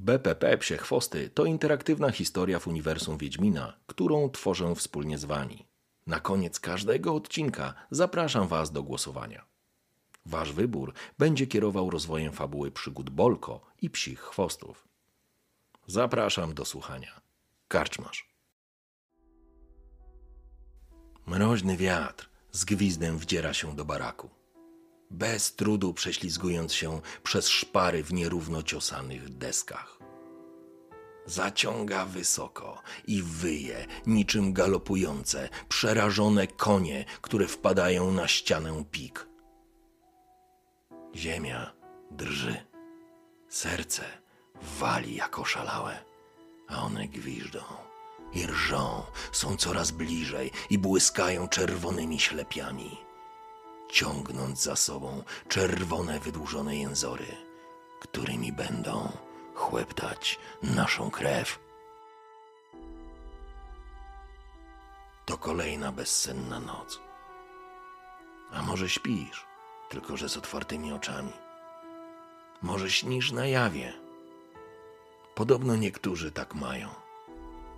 BPP Psie Chwosty to interaktywna historia w uniwersum Wiedźmina, którą tworzę wspólnie z Wami. Na koniec każdego odcinka zapraszam Was do głosowania. Wasz wybór będzie kierował rozwojem fabuły przygód Bolko i Psich Chwostów. Zapraszam do słuchania. Karczmasz. Mroźny wiatr z gwizdem wdziera się do baraku. Bez trudu prześlizgując się przez szpary w nierówno ciosanych deskach. Zaciąga wysoko i wyje niczym galopujące, przerażone konie, które wpadają na ścianę pik. Ziemia drży, serce wali jak oszalałe, a one gwiżdżą i rżą, są coraz bliżej i błyskają czerwonymi ślepiami, ciągnąc za sobą czerwone wydłużone jęzory, którymi będą chłeptać naszą krew. To kolejna bezsenna noc. A może śpisz, tylko że z otwartymi oczami. Może śnisz na jawie. Podobno niektórzy tak mają.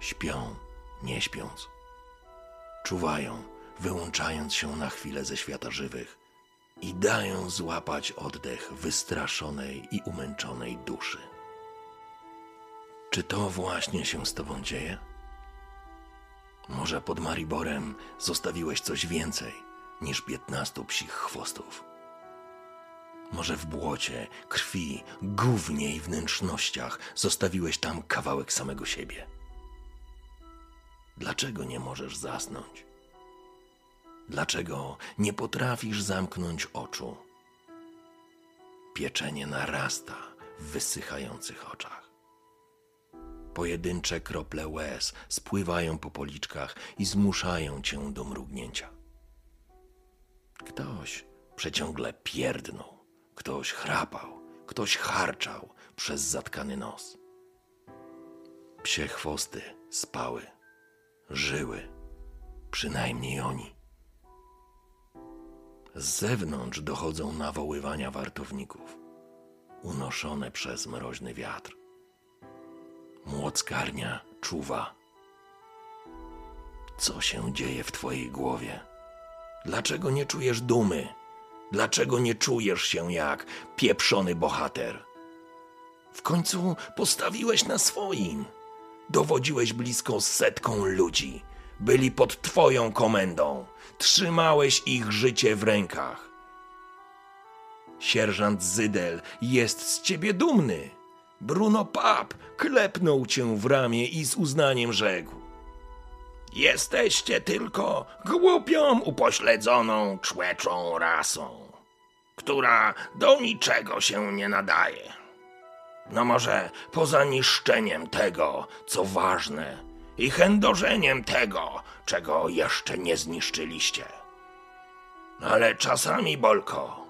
Śpią, nie śpiąc. Czuwają, wyłączając się na chwilę ze świata żywych i dają złapać oddech wystraszonej i umęczonej duszy. Czy to właśnie się z tobą dzieje? Może pod Mariborem zostawiłeś coś więcej niż piętnastu psich chwostów? Może w błocie, krwi, gównie i wnętrznościach zostawiłeś tam kawałek samego siebie? Dlaczego nie możesz zasnąć? Dlaczego nie potrafisz zamknąć oczu? Pieczenie narasta w wysychających oczach. Pojedyncze krople łez spływają po policzkach i zmuszają cię do mrugnięcia. Ktoś przeciągle pierdnął, ktoś chrapał, ktoś harczał przez zatkany nos. Psie chwosty spały, żyły, przynajmniej oni. Z zewnątrz dochodzą nawoływania wartowników, unoszone przez mroźny wiatr. Młockarnia czuwa. Co się dzieje w twojej głowie? Dlaczego nie czujesz dumy? Dlaczego nie czujesz się jak pieprzony bohater? W końcu postawiłeś na swoim. Dowodziłeś blisko setką ludzi. Byli pod twoją komendą. Trzymałeś ich życie w rękach. Sierżant Zydel jest z ciebie dumny. Bruno Pap klepnął cię w ramię i z uznaniem rzekł. Jesteście tylko głupią, upośledzoną, człeczą rasą, która do niczego się nie nadaje. No może poza niszczeniem tego, co ważne i chędożeniem tego, czego jeszcze nie zniszczyliście. Ale czasami, Bolko,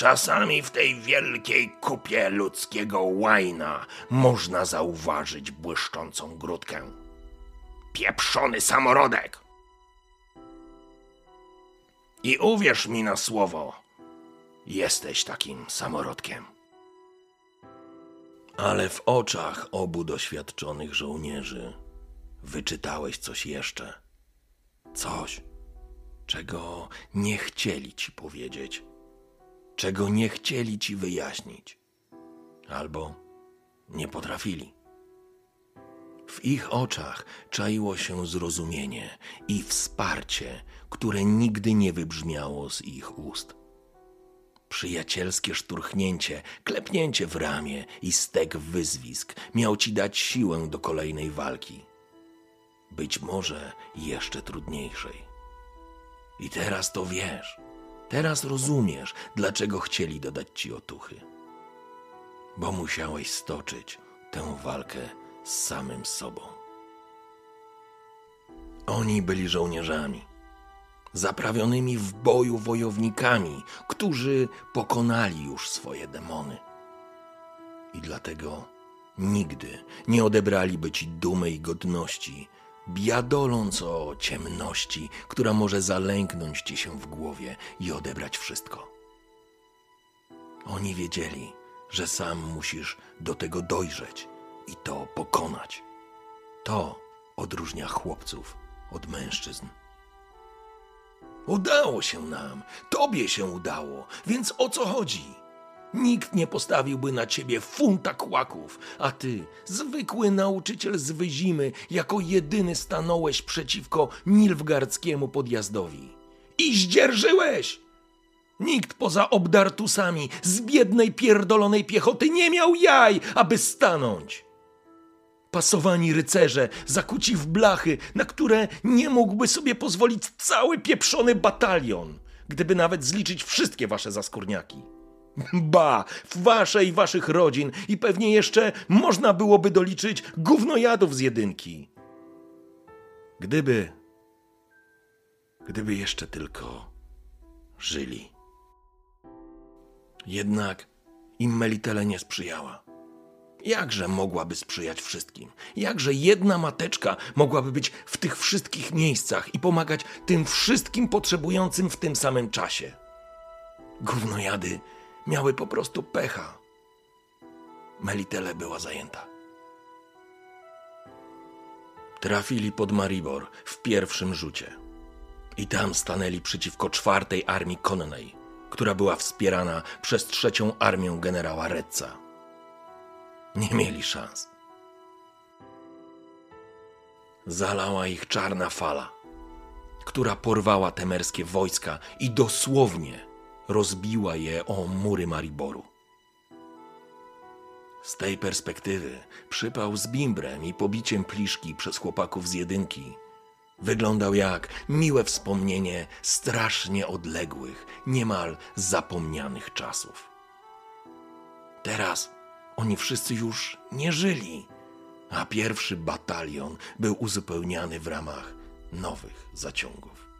Czasami w tej wielkiej kupie ludzkiego łajna można zauważyć błyszczącą grudkę. Pieprzony samorodek! I uwierz mi na słowo, jesteś takim samorodkiem. Ale w oczach obu doświadczonych żołnierzy wyczytałeś coś jeszcze. Coś, czego nie chcieli ci powiedzieć czego nie chcieli ci wyjaśnić, albo nie potrafili. W ich oczach czaiło się zrozumienie i wsparcie, które nigdy nie wybrzmiało z ich ust. Przyjacielskie szturchnięcie, klepnięcie w ramię i stek wyzwisk miał ci dać siłę do kolejnej walki. Być może jeszcze trudniejszej. I teraz to wiesz. Teraz rozumiesz, dlaczego chcieli dodać ci otuchy. Bo musiałeś stoczyć tę walkę z samym sobą. Oni byli żołnierzami, zaprawionymi w boju wojownikami, którzy pokonali już swoje demony. I dlatego nigdy nie odebraliby ci dumy i godności, biadoląc o ciemności, która może zalęknąć ci się w głowie i odebrać wszystko. Oni wiedzieli, że sam musisz do tego dojrzeć i to pokonać. To odróżnia chłopców od mężczyzn. Udało się nam, tobie się udało, więc o co chodzi? Nikt nie postawiłby na ciebie funta kłaków, a ty, zwykły nauczyciel z Wyzimy, jako jedyny stanąłeś przeciwko Nilfgardzkiemu podjazdowi. I zdzierżyłeś! Nikt poza obdartusami z biednej pierdolonej piechoty nie miał jaj, aby stanąć. Pasowani rycerze, zakuci w blachy, na które nie mógłby sobie pozwolić cały pieprzony batalion, gdyby nawet zliczyć wszystkie wasze zaskórniaki. Ba, w wasze i waszych rodzin i pewnie jeszcze można byłoby doliczyć gównojadów z jedynki. Gdyby, gdyby jeszcze tylko żyli. Jednak im Melitele nie sprzyjała. Jakże mogłaby sprzyjać wszystkim? Jakże jedna mateczka mogłaby być w tych wszystkich miejscach i pomagać tym wszystkim potrzebującym w tym samym czasie? Gównojady miały po prostu pecha. Melitele była zajęta. Trafili pod Maribor w pierwszym rzucie. I tam stanęli przeciwko czwartej armii konnej, która była wspierana przez trzecią armię generała Redca. Nie mieli szans. Zalała ich czarna fala, która porwała temerskie wojska i dosłownie rozbiła je o mury Mariboru. Z tej perspektywy przypał z bimbrem i pobiciem pliszki przez chłopaków z jedynki wyglądał jak miłe wspomnienie strasznie odległych, niemal zapomnianych czasów. Teraz oni wszyscy już nie żyli, a pierwszy batalion był uzupełniany w ramach nowych zaciągów.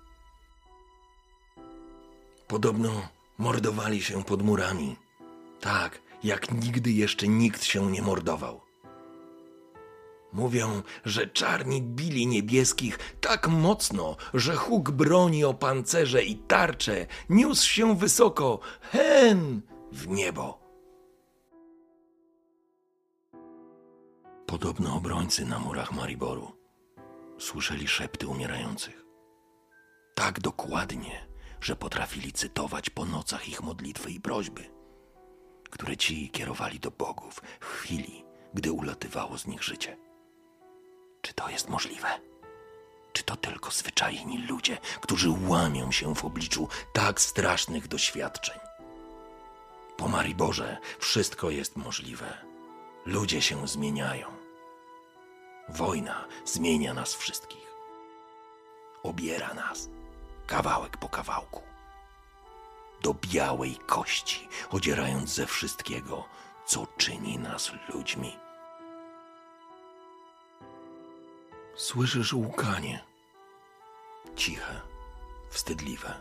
Podobno mordowali się pod murami, tak jak nigdy jeszcze nikt się nie mordował. Mówią, że czarni bili niebieskich tak mocno, że huk broni o pancerze i tarcze niósł się wysoko, hen, w niebo. Podobno obrońcy na murach Mariboru słyszeli szepty umierających. Tak dokładnie, że potrafili cytować po nocach ich modlitwy i prośby, które ci kierowali do bogów w chwili, gdy ulatywało z nich życie. Czy to jest możliwe? Czy to tylko zwyczajni ludzie, którzy łamią się w obliczu tak strasznych doświadczeń? Po Mariborze wszystko jest możliwe. Ludzie się zmieniają. Wojna zmienia nas wszystkich. Obiera nas kawałek po kawałku. Do białej kości, odzierając ze wszystkiego, co czyni nas ludźmi. Słyszysz łkanie. Ciche, wstydliwe,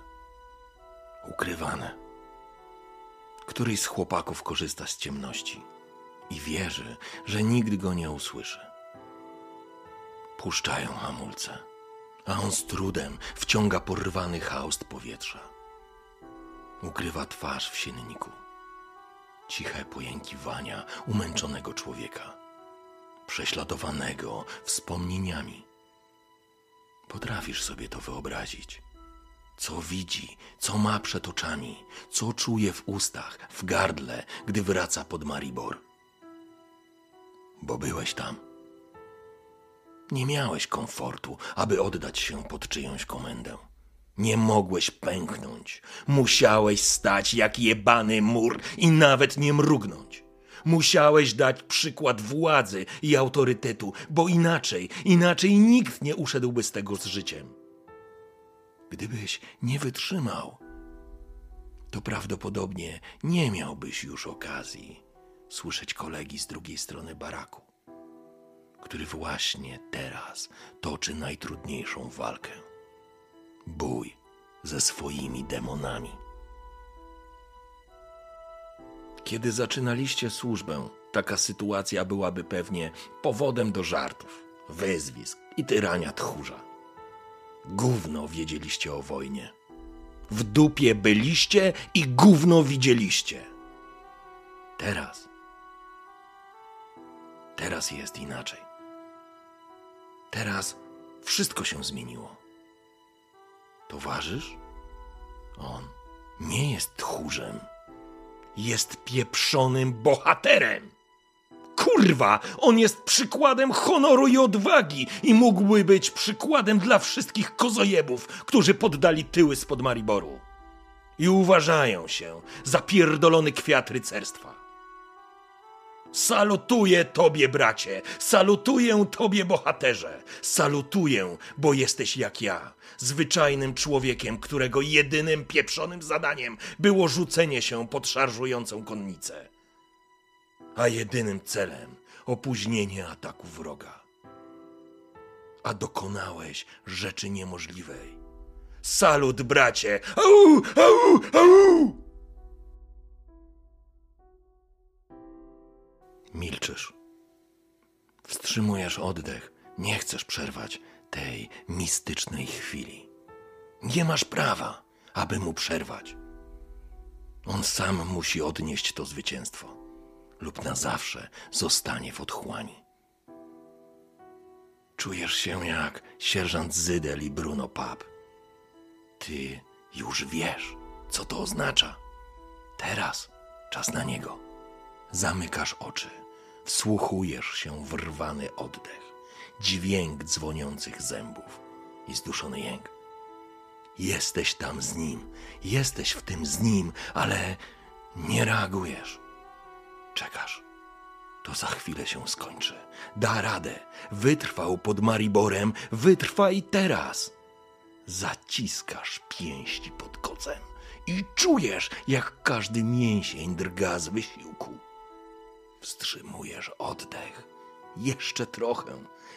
ukrywane. Któryś z chłopaków korzysta z ciemności i wierzy, że nigdy go nie usłyszy. Puszczają hamulce, a on z trudem wciąga porwany haust powietrza. Ukrywa twarz w sienniku. Ciche pojękiwania umęczonego człowieka, prześladowanego wspomnieniami. Potrafisz sobie to wyobrazić. Co widzi, co ma przed oczami, co czuje w ustach, w gardle, gdy wraca pod Maribor. Bo byłeś tam. Nie miałeś komfortu, aby oddać się pod czyjąś komendę. Nie mogłeś pęknąć. Musiałeś stać jak jebany mur i nawet nie mrugnąć. Musiałeś dać przykład władzy i autorytetu, bo inaczej, inaczej nikt nie uszedłby z tego z życiem. Gdybyś nie wytrzymał, to prawdopodobnie nie miałbyś już okazji słyszeć kolegi z drugiej strony baraku, który właśnie teraz toczy najtrudniejszą walkę bój ze swoimi demonami. Kiedy zaczynaliście służbę, taka sytuacja byłaby pewnie powodem do żartów, wyzwisk i tyrania tchórza. Gówno wiedzieliście o wojnie. W dupie byliście i gówno widzieliście. Teraz. Teraz jest inaczej. Teraz wszystko się zmieniło. Towarzysz? On nie jest tchórzem. Jest pieprzonym bohaterem. Kurwa, on jest przykładem honoru i odwagi i mógłby być przykładem dla wszystkich kozojebów, którzy poddali tyły spod Mariboru. I uważają się za pierdolony kwiat rycerstwa. Salutuję Tobie, bracie, salutuję Tobie, bohaterze, salutuję, bo jesteś jak ja, zwyczajnym człowiekiem, którego jedynym pieprzonym zadaniem było rzucenie się pod szarżującą konnicę, a jedynym celem opóźnienie ataku wroga. A dokonałeś rzeczy niemożliwej. Salut, bracie! Au, au, au! Milczysz. Wstrzymujesz oddech. Nie chcesz przerwać tej mistycznej chwili. Nie masz prawa, aby mu przerwać. On sam musi odnieść to zwycięstwo, lub na zawsze zostanie w otchłani. Czujesz się jak sierżant Zydel i Bruno Pap. Ty już wiesz, co to oznacza. Teraz czas na niego. Zamykasz oczy, wsłuchujesz się w rwany oddech, dźwięk dzwoniących zębów i zduszony jęk. Jesteś tam z nim, jesteś w tym z nim, ale nie reagujesz. Czekasz. To za chwilę się skończy. Da radę. Wytrwał pod Mariborem, wytrwa i teraz. Zaciskasz pięści pod kocem i czujesz, jak każdy mięsień drga z wysiłku. Wstrzymujesz oddech. Jeszcze trochę.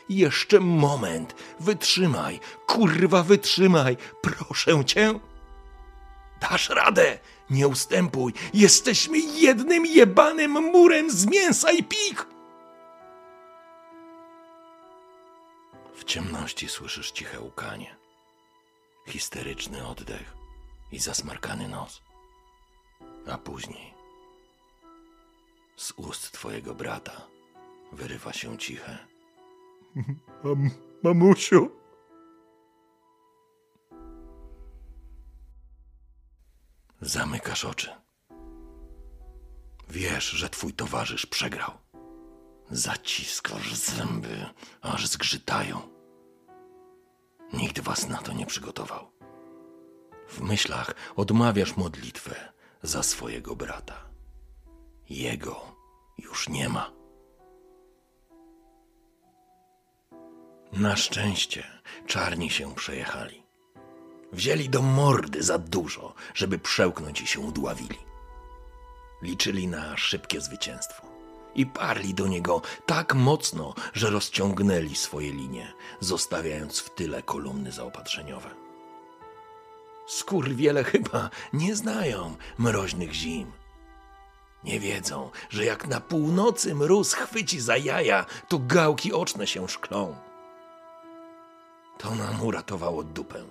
Jeszcze moment. Wytrzymaj. Kurwa, wytrzymaj. Proszę cię. Dasz radę. Nie ustępuj. Jesteśmy jednym jebanym murem z mięsa i pik. W ciemności słyszysz ciche łkanie. Histeryczny oddech i zasmarkany nos. A później z ust twojego brata wyrywa się ciche. Mam, mamusiu. Zamykasz oczy. Wiesz, że twój towarzysz przegrał. Zaciskasz zęby, aż zgrzytają. Nikt was na to nie przygotował. W myślach odmawiasz modlitwę za swojego brata. Jego już nie ma. Na szczęście czarni się przejechali. Wzięli do mordy za dużo, żeby przełknąć i się udławili. Liczyli na szybkie zwycięstwo i parli do niego tak mocno, że rozciągnęli swoje linie, zostawiając w tyle kolumny zaopatrzeniowe. Skurwiele chyba nie znają mroźnych zim. Nie wiedzą, że jak na północy mróz chwyci za jaja, to gałki oczne się szklą. To nam uratowało dupę.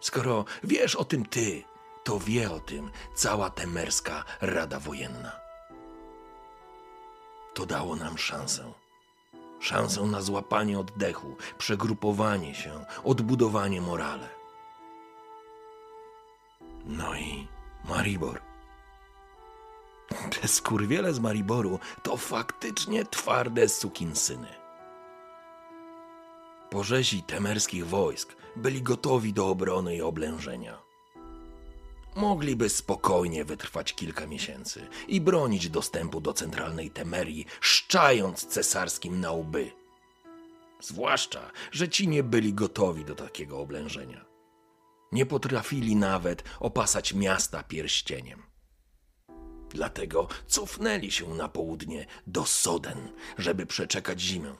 Skoro wiesz o tym ty, to wie o tym cała temerska Rada Wojenna. To dało nam szansę. Szansę na złapanie oddechu, przegrupowanie się, odbudowanie morale. No i Maribor. Te skurwiele z Mariboru to faktycznie twarde sukinsyny. Porzezi temerskich wojsk byli gotowi do obrony i oblężenia. mogliby spokojnie wytrwać kilka miesięcy i bronić dostępu do centralnej Temerii, szczając cesarskim na łby. Zwłaszcza, że ci nie byli gotowi do takiego oblężenia. Nie potrafili nawet opasać miasta pierścieniem. Dlatego cofnęli się na południe do Soden, żeby przeczekać zimę.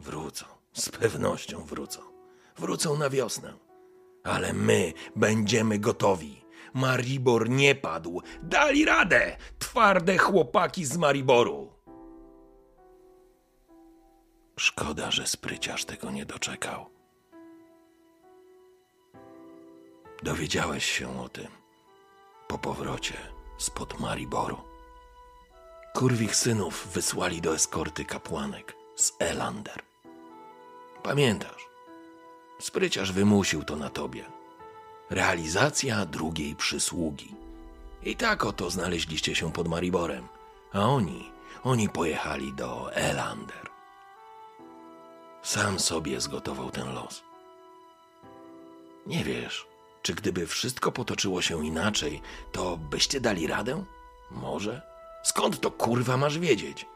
Wrócą, z pewnością wrócą. Wrócą na wiosnę. Ale my będziemy gotowi. Maribor nie padł. Dali radę! Twarde chłopaki z Mariboru. Szkoda, że spryciarz tego nie doczekał. Dowiedziałeś się o tym po powrocie spod Mariboru. Kurwich synów wysłali do eskorty kapłanek z Elander. Pamiętasz? Spryciarz wymusił to na tobie. Realizacja drugiej przysługi. I tak oto znaleźliście się pod Mariborem, a oni, oni pojechali do Elander. Sam sobie zgotował ten los. Nie wiesz, czy gdyby wszystko potoczyło się inaczej, to byście dali radę? Może? Skąd to kurwa masz wiedzieć?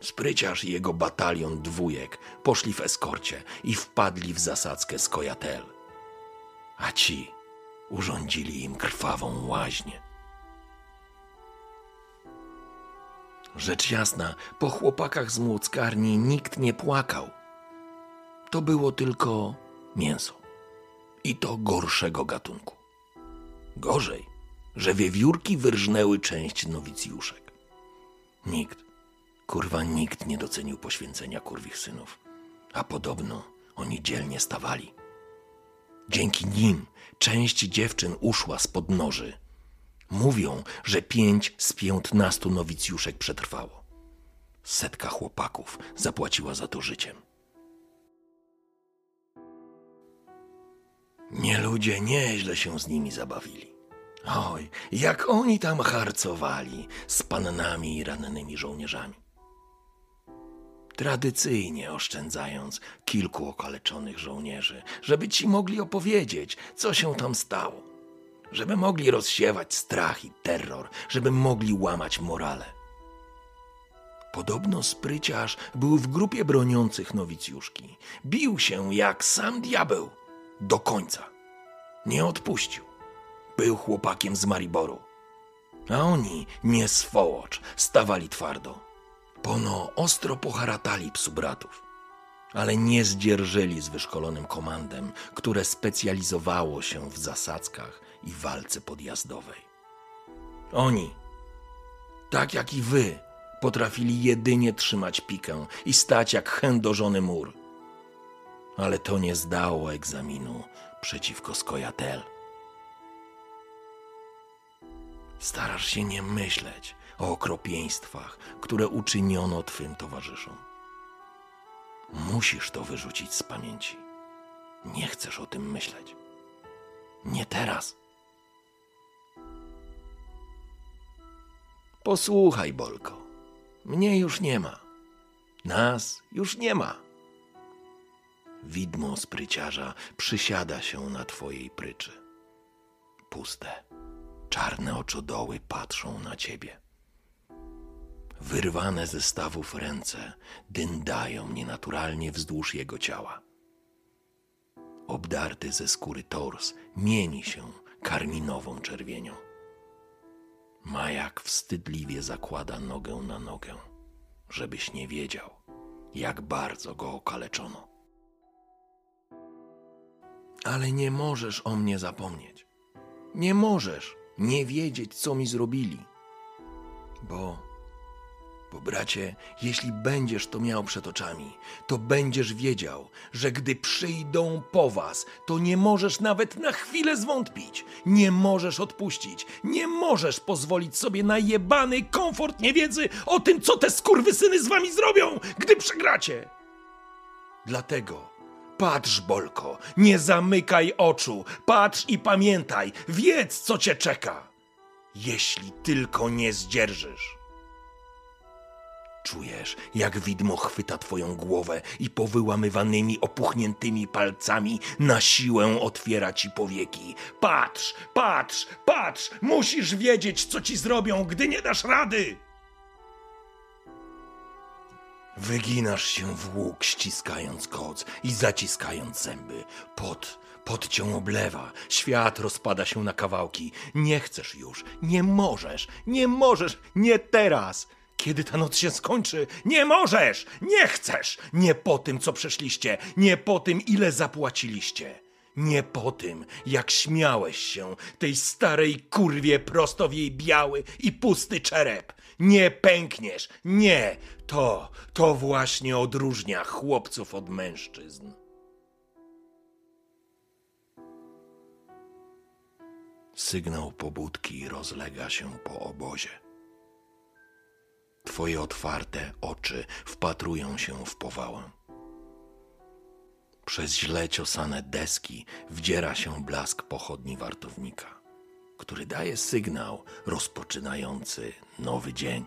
Spryciarz i jego batalion dwójek poszli w eskorcie i wpadli w zasadzkę z Kojatel. A ci urządzili im krwawą łaźnię. Rzecz jasna, po chłopakach z młockarni nikt nie płakał. To było tylko mięso. I to gorszego gatunku. Gorzej, że wiewiórki wyrżnęły część nowicjuszek. Nikt, kurwa nikt nie docenił poświęcenia kurwich synów. A podobno oni dzielnie stawali. Dzięki nim część dziewczyn uszła spod noży. Mówią, że pięć z piętnastu nowicjuszek przetrwało. Setka chłopaków zapłaciła za to życiem. Nie ludzie nieźle się z nimi zabawili. Oj, jak oni tam harcowali z pannami i rannymi żołnierzami. Tradycyjnie oszczędzając kilku okaleczonych żołnierzy, żeby ci mogli opowiedzieć, co się tam stało. Żeby mogli rozsiewać strach i terror, żeby mogli łamać morale. Podobno spryciarz był w grupie broniących nowicjuszki. Bił się jak sam diabeł do końca. Nie odpuścił. Był chłopakiem z Mariboru. A oni, nie swołocz, stawali twardo. Pono ostro poharatali psu bratów. Ale nie zdzierżyli z wyszkolonym komandem, które specjalizowało się w zasadzkach i walce podjazdowej. Oni, tak jak i wy, potrafili jedynie trzymać pikę i stać jak chędożony mur ale to nie zdało egzaminu przeciwko Skojatel. Starasz się nie myśleć o okropieństwach, które uczyniono twym towarzyszom. Musisz to wyrzucić z pamięci. Nie chcesz o tym myśleć. Nie teraz. Posłuchaj, Bolko. Mnie już nie ma. Nas już nie ma widmo spryciarza przysiada się na twojej pryczy. Puste, czarne oczodoły patrzą na ciebie. Wyrwane ze stawów ręce dyndają nienaturalnie wzdłuż jego ciała. Obdarty ze skóry tors mieni się karminową czerwienią. Majak wstydliwie zakłada nogę na nogę, żebyś nie wiedział, jak bardzo go okaleczono ale nie możesz o mnie zapomnieć. Nie możesz nie wiedzieć, co mi zrobili. Bo, bo bracie, jeśli będziesz to miał przed oczami, to będziesz wiedział, że gdy przyjdą po was, to nie możesz nawet na chwilę zwątpić, nie możesz odpuścić, nie możesz pozwolić sobie na jebany komfort niewiedzy o tym, co te skurwysyny z wami zrobią, gdy przegracie. Dlatego Patrz, Bolko, nie zamykaj oczu. Patrz i pamiętaj, wiedz, co cię czeka. Jeśli tylko nie zdzierżysz. Czujesz, jak widmo chwyta twoją głowę i powyłamywanymi, opuchniętymi palcami na siłę otwiera ci powieki. Patrz, patrz, patrz! Musisz wiedzieć, co ci zrobią, gdy nie dasz rady! Wyginasz się w łuk, ściskając koc i zaciskając zęby. Pot, pot cię oblewa, świat rozpada się na kawałki. Nie chcesz już, nie możesz, nie możesz, nie teraz. Kiedy ta noc się skończy, nie możesz, nie chcesz, nie po tym, co przeszliście, nie po tym, ile zapłaciliście. Nie po tym, jak śmiałeś się tej starej kurwie prosto w jej biały i pusty czerep. Nie pękniesz, nie! To, to właśnie odróżnia chłopców od mężczyzn. Sygnał pobudki rozlega się po obozie. Twoje otwarte oczy wpatrują się w powałę. Przez źle ciosane deski wdziera się blask pochodni wartownika, który daje sygnał rozpoczynający nowy dzień.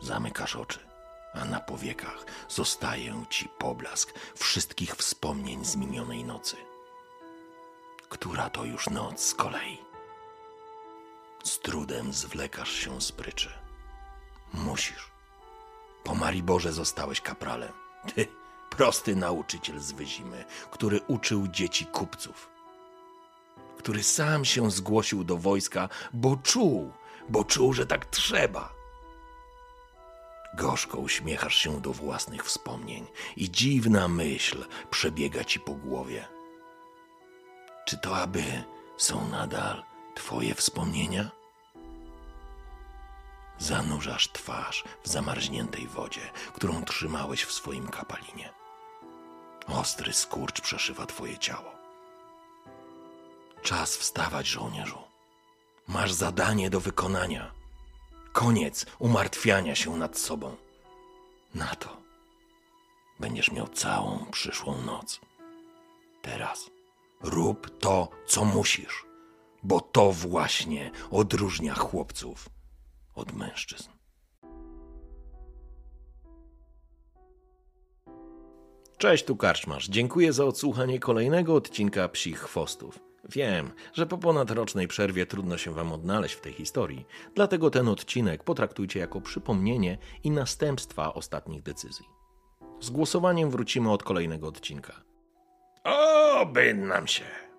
Zamykasz oczy, a na powiekach zostaje ci poblask wszystkich wspomnień z minionej nocy. Która to już noc z kolei? Z trudem zwlekasz się z pryczy. Musisz. Po Mariborze zostałeś kapralem. Ty, prosty nauczyciel z Wyzimy, który uczył dzieci kupców. Który sam się zgłosił do wojska, bo czuł, bo czuł, że tak trzeba. Gorzko uśmiechasz się do własnych wspomnień i dziwna myśl przebiega ci po głowie. Czy to aby są nadal twoje wspomnienia? Zanurzasz twarz w zamarzniętej wodzie, którą trzymałeś w swoim kapalinie. Ostry skurcz przeszywa twoje ciało. Czas wstawać, żołnierzu. Masz zadanie do wykonania. Koniec umartwiania się nad sobą. Na to będziesz miał całą przyszłą noc. Teraz rób to, co musisz, bo to właśnie odróżnia chłopców od mężczyzn. Cześć, tu Karczmasz. Dziękuję za odsłuchanie kolejnego odcinka Psich Chwostów. Wiem, że po ponadrocznej przerwie trudno się Wam odnaleźć w tej historii, dlatego ten odcinek potraktujcie jako przypomnienie i następstwa ostatnich decyzji. Z głosowaniem wrócimy od kolejnego odcinka. Oby nam się!